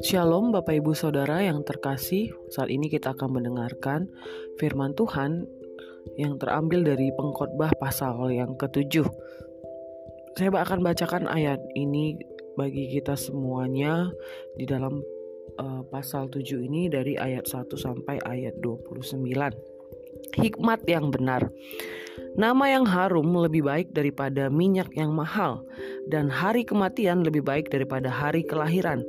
Shalom Bapak Ibu Saudara yang terkasih. Saat ini kita akan mendengarkan firman Tuhan yang terambil dari pengkhotbah pasal yang ketujuh. Saya akan bacakan ayat ini bagi kita semuanya di dalam uh, pasal 7 ini dari ayat 1 sampai ayat 29 Hikmat yang benar Nama yang harum lebih baik daripada minyak yang mahal, dan hari kematian lebih baik daripada hari kelahiran.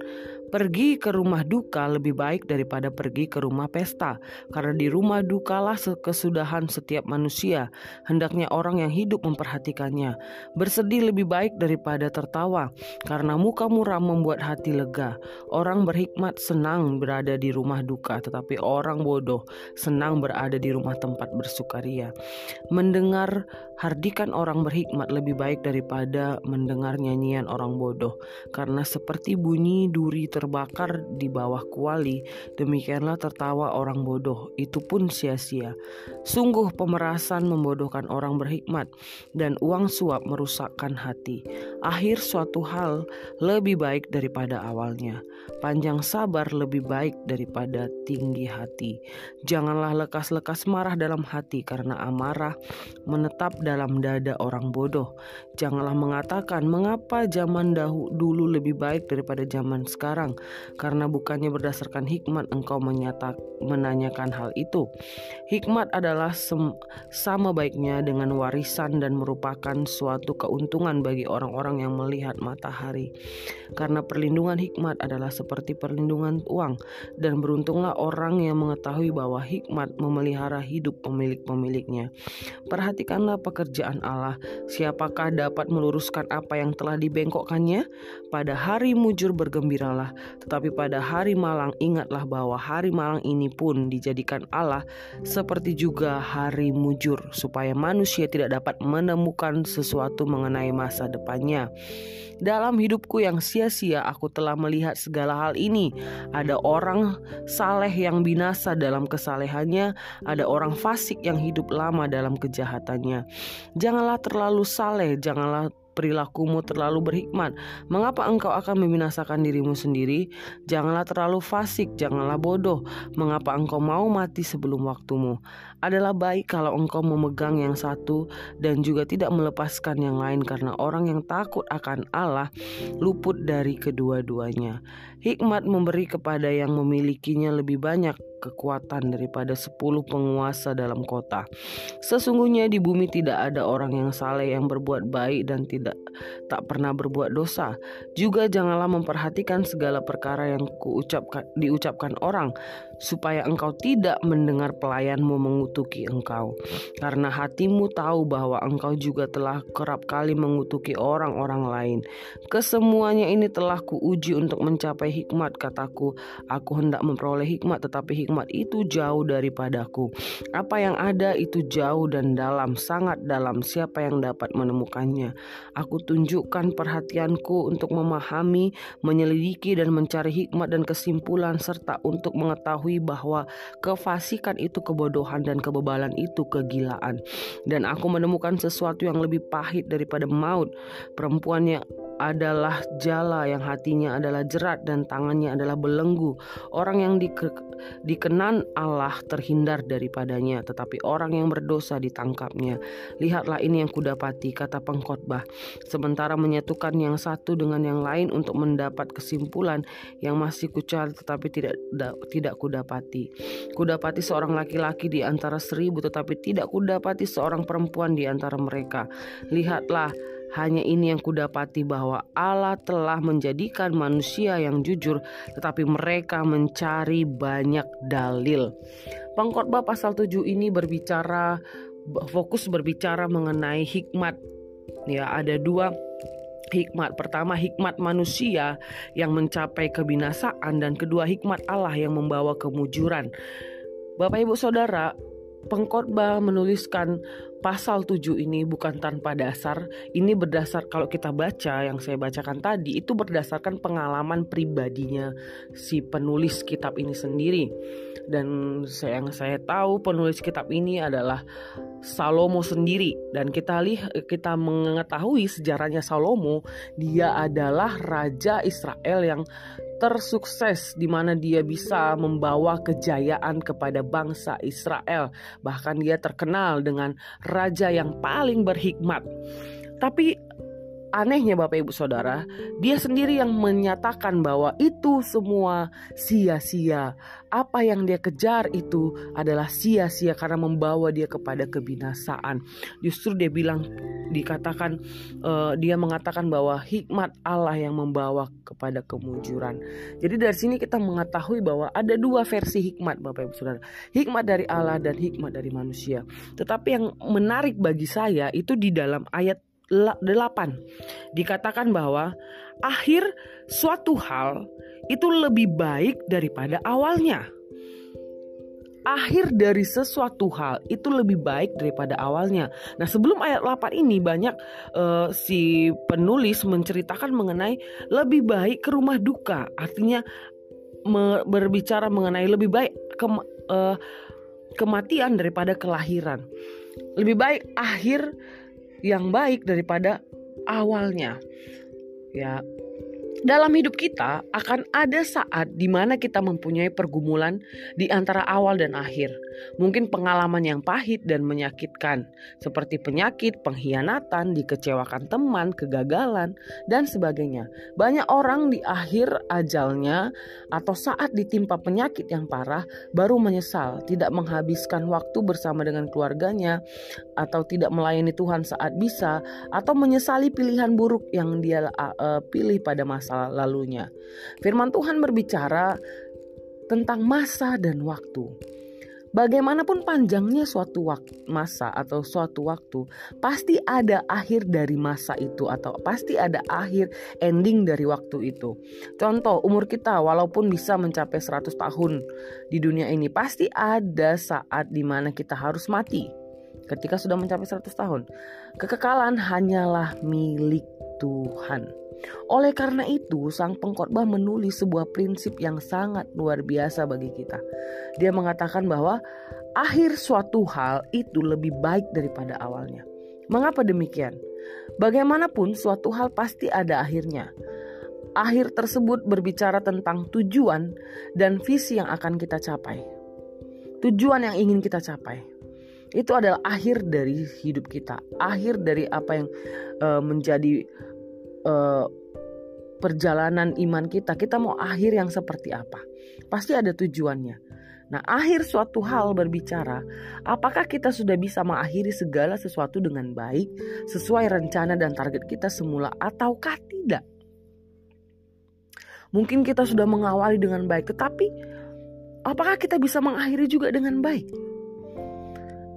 Pergi ke rumah duka lebih baik daripada pergi ke rumah pesta, karena di rumah dukalah kesudahan setiap manusia. Hendaknya orang yang hidup memperhatikannya. Bersedih lebih baik daripada tertawa, karena muka muram membuat hati lega. Orang berhikmat senang berada di rumah duka, tetapi orang bodoh senang berada di rumah tempat bersukaria. Mendengar hardikan orang berhikmat lebih baik daripada mendengar nyanyian orang bodoh, karena seperti bunyi duri ter terbakar di bawah kuali, demikianlah tertawa orang bodoh, itu pun sia-sia. Sungguh pemerasan membodohkan orang berhikmat, dan uang suap merusakkan hati. Akhir suatu hal lebih baik daripada awalnya. Panjang sabar lebih baik daripada tinggi hati. Janganlah lekas-lekas marah dalam hati, karena amarah menetap dalam dada orang bodoh. Janganlah mengatakan, "Mengapa zaman dahulu lebih baik daripada zaman sekarang?" Karena bukannya berdasarkan hikmat engkau menyata, menanyakan hal itu. Hikmat adalah sama baiknya dengan warisan dan merupakan suatu keuntungan bagi orang-orang yang melihat matahari. Karena perlindungan hikmat adalah seperti perlindungan uang dan beruntunglah orang yang mengetahui bahwa hikmat memelihara hidup pemilik-pemiliknya. Perhatikanlah pekerjaan Allah, siapakah dapat meluruskan apa yang telah dibengkokkannya? Pada hari mujur bergembiralah, tetapi pada hari malang ingatlah bahwa hari malang ini pun dijadikan Allah seperti juga hari mujur supaya manusia tidak dapat menemukan sesuatu mengenai masa depannya. Dalam hidupku yang sia-sia aku telah melihat segala hal ini. Ada orang saleh yang binasa dalam kesalehannya, ada orang fasik yang hidup lama dalam kejahatannya. Janganlah terlalu saleh, janganlah perilakumu terlalu berhikmat. Mengapa engkau akan membinasakan dirimu sendiri? Janganlah terlalu fasik, janganlah bodoh. Mengapa engkau mau mati sebelum waktumu? Adalah baik kalau engkau memegang yang satu dan juga tidak melepaskan yang lain karena orang yang takut akan Allah luput dari kedua-duanya. Hikmat memberi kepada yang memilikinya lebih banyak kekuatan daripada sepuluh penguasa dalam kota. Sesungguhnya di bumi tidak ada orang yang saleh yang berbuat baik dan tidak tak pernah berbuat dosa. Juga janganlah memperhatikan segala perkara yang kuucapkan diucapkan orang supaya engkau tidak mendengar pelayanmu mengutuki engkau. Karena hatimu tahu bahwa engkau juga telah kerap kali mengutuki orang-orang lain. Kesemuanya ini telah kuuji untuk mencapai hikmat kataku. Aku hendak memperoleh hikmat tetapi hikmat hikmat itu jauh daripadaku. Apa yang ada itu jauh dan dalam, sangat dalam. Siapa yang dapat menemukannya? Aku tunjukkan perhatianku untuk memahami, menyelidiki, dan mencari hikmat dan kesimpulan, serta untuk mengetahui bahwa kefasikan itu kebodohan dan kebebalan itu kegilaan. Dan aku menemukan sesuatu yang lebih pahit daripada maut. Perempuannya adalah jala yang hatinya adalah jerat dan tangannya adalah belenggu. Orang yang dike, dikenan Allah terhindar daripadanya, tetapi orang yang berdosa ditangkapnya. Lihatlah ini yang kudapati, kata pengkhotbah. Sementara menyatukan yang satu dengan yang lain untuk mendapat kesimpulan yang masih kucari tetapi tidak da, tidak kudapati. Kudapati seorang laki-laki di antara seribu tetapi tidak kudapati seorang perempuan di antara mereka. Lihatlah hanya ini yang kudapati bahwa Allah telah menjadikan manusia yang jujur, tetapi mereka mencari banyak dalil. Pengkhotbah pasal 7 ini berbicara fokus berbicara mengenai hikmat. Ya, ada dua hikmat. Pertama, hikmat manusia yang mencapai kebinasaan dan kedua hikmat Allah yang membawa kemujuran. Bapak Ibu Saudara, pengkhotbah menuliskan pasal 7 ini bukan tanpa dasar. Ini berdasar kalau kita baca yang saya bacakan tadi itu berdasarkan pengalaman pribadinya si penulis kitab ini sendiri. Dan yang saya tahu penulis kitab ini adalah Salomo sendiri dan kita lihat kita mengetahui sejarahnya Salomo dia adalah raja Israel yang tersukses di mana dia bisa membawa kejayaan kepada bangsa Israel. Bahkan dia terkenal dengan raja yang paling berhikmat. Tapi anehnya Bapak Ibu Saudara, dia sendiri yang menyatakan bahwa itu semua sia-sia. Apa yang dia kejar itu adalah sia-sia karena membawa dia kepada kebinasaan. Justru dia bilang dikatakan uh, dia mengatakan bahwa hikmat Allah yang membawa kepada kemujuran. Jadi dari sini kita mengetahui bahwa ada dua versi hikmat Bapak Ibu Saudara. Hikmat dari Allah dan hikmat dari manusia. Tetapi yang menarik bagi saya itu di dalam ayat 8 dikatakan bahwa akhir suatu hal itu lebih baik daripada awalnya. Akhir dari sesuatu hal itu lebih baik daripada awalnya. Nah, sebelum ayat 8 ini banyak uh, si penulis menceritakan mengenai lebih baik ke rumah duka. Artinya berbicara mengenai lebih baik ke uh, kematian daripada kelahiran. Lebih baik akhir yang baik daripada awalnya. Ya, dalam hidup kita akan ada saat di mana kita mempunyai pergumulan di antara awal dan akhir. Mungkin pengalaman yang pahit dan menyakitkan, seperti penyakit, pengkhianatan, dikecewakan teman, kegagalan, dan sebagainya. Banyak orang di akhir ajalnya atau saat ditimpa penyakit yang parah baru menyesal, tidak menghabiskan waktu bersama dengan keluarganya, atau tidak melayani Tuhan saat bisa, atau menyesali pilihan buruk yang dia uh, pilih pada masa lalunya. Firman Tuhan berbicara tentang masa dan waktu. Bagaimanapun panjangnya suatu waktu, masa atau suatu waktu, pasti ada akhir dari masa itu atau pasti ada akhir ending dari waktu itu. Contoh, umur kita walaupun bisa mencapai 100 tahun di dunia ini, pasti ada saat di mana kita harus mati. Ketika sudah mencapai 100 tahun, kekekalan hanyalah milik Tuhan. Oleh karena itu, sang pengkhotbah menulis sebuah prinsip yang sangat luar biasa bagi kita. Dia mengatakan bahwa akhir suatu hal itu lebih baik daripada awalnya. Mengapa demikian? Bagaimanapun, suatu hal pasti ada akhirnya. Akhir tersebut berbicara tentang tujuan dan visi yang akan kita capai. Tujuan yang ingin kita capai itu adalah akhir dari hidup kita, akhir dari apa yang uh, menjadi uh, perjalanan iman kita, kita mau akhir yang seperti apa? Pasti ada tujuannya. Nah, akhir suatu hal berbicara, apakah kita sudah bisa mengakhiri segala sesuatu dengan baik, sesuai rencana dan target kita semula, ataukah tidak? Mungkin kita sudah mengawali dengan baik, tetapi apakah kita bisa mengakhiri juga dengan baik?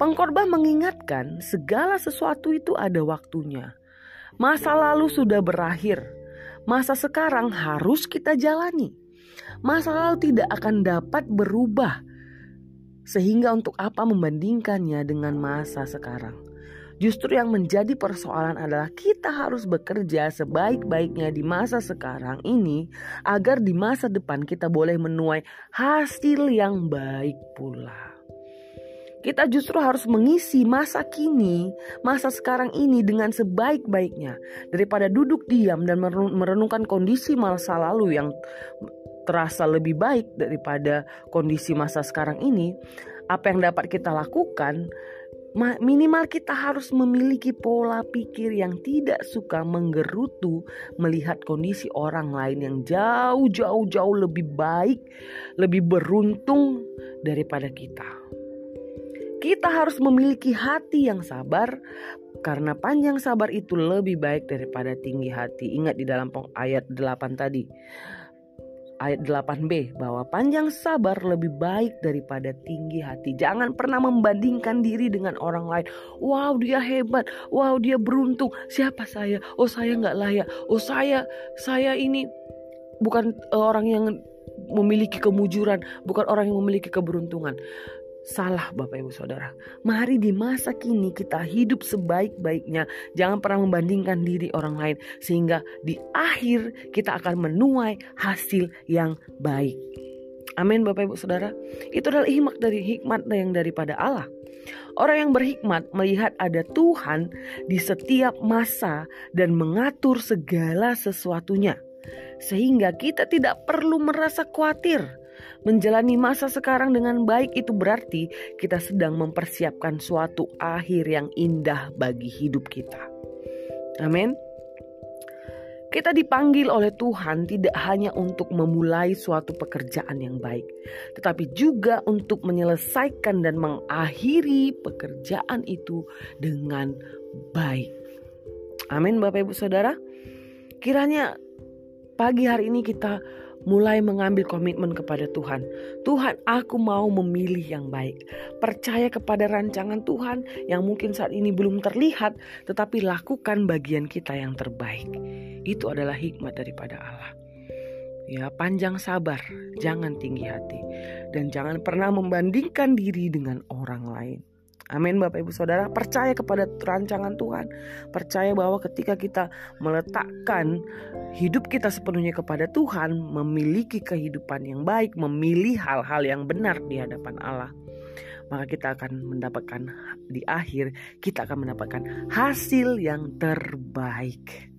Pengkorban mengingatkan segala sesuatu itu ada waktunya. Masa lalu sudah berakhir. Masa sekarang harus kita jalani. Masa lalu tidak akan dapat berubah. Sehingga untuk apa membandingkannya dengan masa sekarang? Justru yang menjadi persoalan adalah kita harus bekerja sebaik-baiknya di masa sekarang ini agar di masa depan kita boleh menuai hasil yang baik pula. Kita justru harus mengisi masa kini, masa sekarang ini dengan sebaik-baiknya daripada duduk diam dan merenungkan kondisi masa lalu yang terasa lebih baik daripada kondisi masa sekarang ini. Apa yang dapat kita lakukan minimal kita harus memiliki pola pikir yang tidak suka menggerutu melihat kondisi orang lain yang jauh jauh jauh lebih baik, lebih beruntung daripada kita. Kita harus memiliki hati yang sabar karena panjang sabar itu lebih baik daripada tinggi hati. Ingat di dalam ayat 8 tadi. Ayat 8b bahwa panjang sabar lebih baik daripada tinggi hati. Jangan pernah membandingkan diri dengan orang lain. Wow dia hebat, wow dia beruntung. Siapa saya? Oh saya nggak layak. Oh saya, saya ini bukan orang yang memiliki kemujuran, bukan orang yang memiliki keberuntungan salah Bapak Ibu Saudara. Mari di masa kini kita hidup sebaik-baiknya. Jangan pernah membandingkan diri orang lain sehingga di akhir kita akan menuai hasil yang baik. Amin Bapak Ibu Saudara. Itu adalah hikmat dari hikmat yang daripada Allah. Orang yang berhikmat melihat ada Tuhan di setiap masa dan mengatur segala sesuatunya. Sehingga kita tidak perlu merasa khawatir. Menjalani masa sekarang dengan baik itu berarti kita sedang mempersiapkan suatu akhir yang indah bagi hidup kita. Amin. Kita dipanggil oleh Tuhan tidak hanya untuk memulai suatu pekerjaan yang baik, tetapi juga untuk menyelesaikan dan mengakhiri pekerjaan itu dengan baik. Amin, Bapak Ibu Saudara. Kiranya pagi hari ini kita mulai mengambil komitmen kepada Tuhan. Tuhan, aku mau memilih yang baik. Percaya kepada rancangan Tuhan yang mungkin saat ini belum terlihat, tetapi lakukan bagian kita yang terbaik. Itu adalah hikmat daripada Allah. Ya, panjang sabar, jangan tinggi hati, dan jangan pernah membandingkan diri dengan orang lain. Amin Bapak Ibu Saudara Percaya kepada rancangan Tuhan Percaya bahwa ketika kita meletakkan hidup kita sepenuhnya kepada Tuhan Memiliki kehidupan yang baik Memilih hal-hal yang benar di hadapan Allah maka kita akan mendapatkan di akhir kita akan mendapatkan hasil yang terbaik.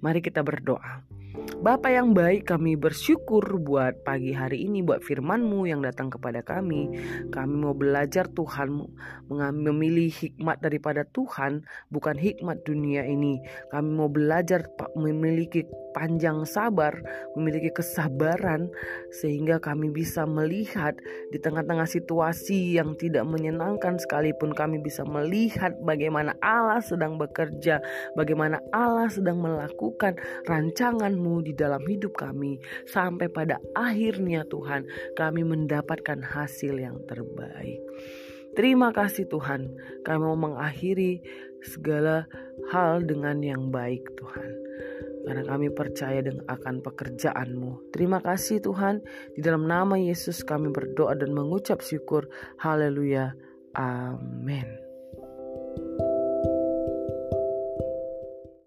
Mari kita berdoa. Bapak yang baik kami bersyukur buat pagi hari ini buat firmanmu yang datang kepada kami. Kami mau belajar Tuhan memilih hikmat daripada Tuhan bukan hikmat dunia ini. Kami mau belajar memiliki panjang sabar, memiliki kesabaran sehingga kami bisa melihat di tengah-tengah situasi yang tidak menyenangkan sekalipun kami bisa melihat bagaimana Allah sedang bekerja, bagaimana Allah sedang melakukan rancanganmu di dalam hidup kami sampai pada akhirnya Tuhan kami mendapatkan hasil yang terbaik. Terima kasih Tuhan, kami mau mengakhiri segala hal dengan yang baik Tuhan karena kami percaya dengan akan pekerjaanmu. Terima kasih Tuhan, di dalam nama Yesus kami berdoa dan mengucap syukur. Haleluya. Amin.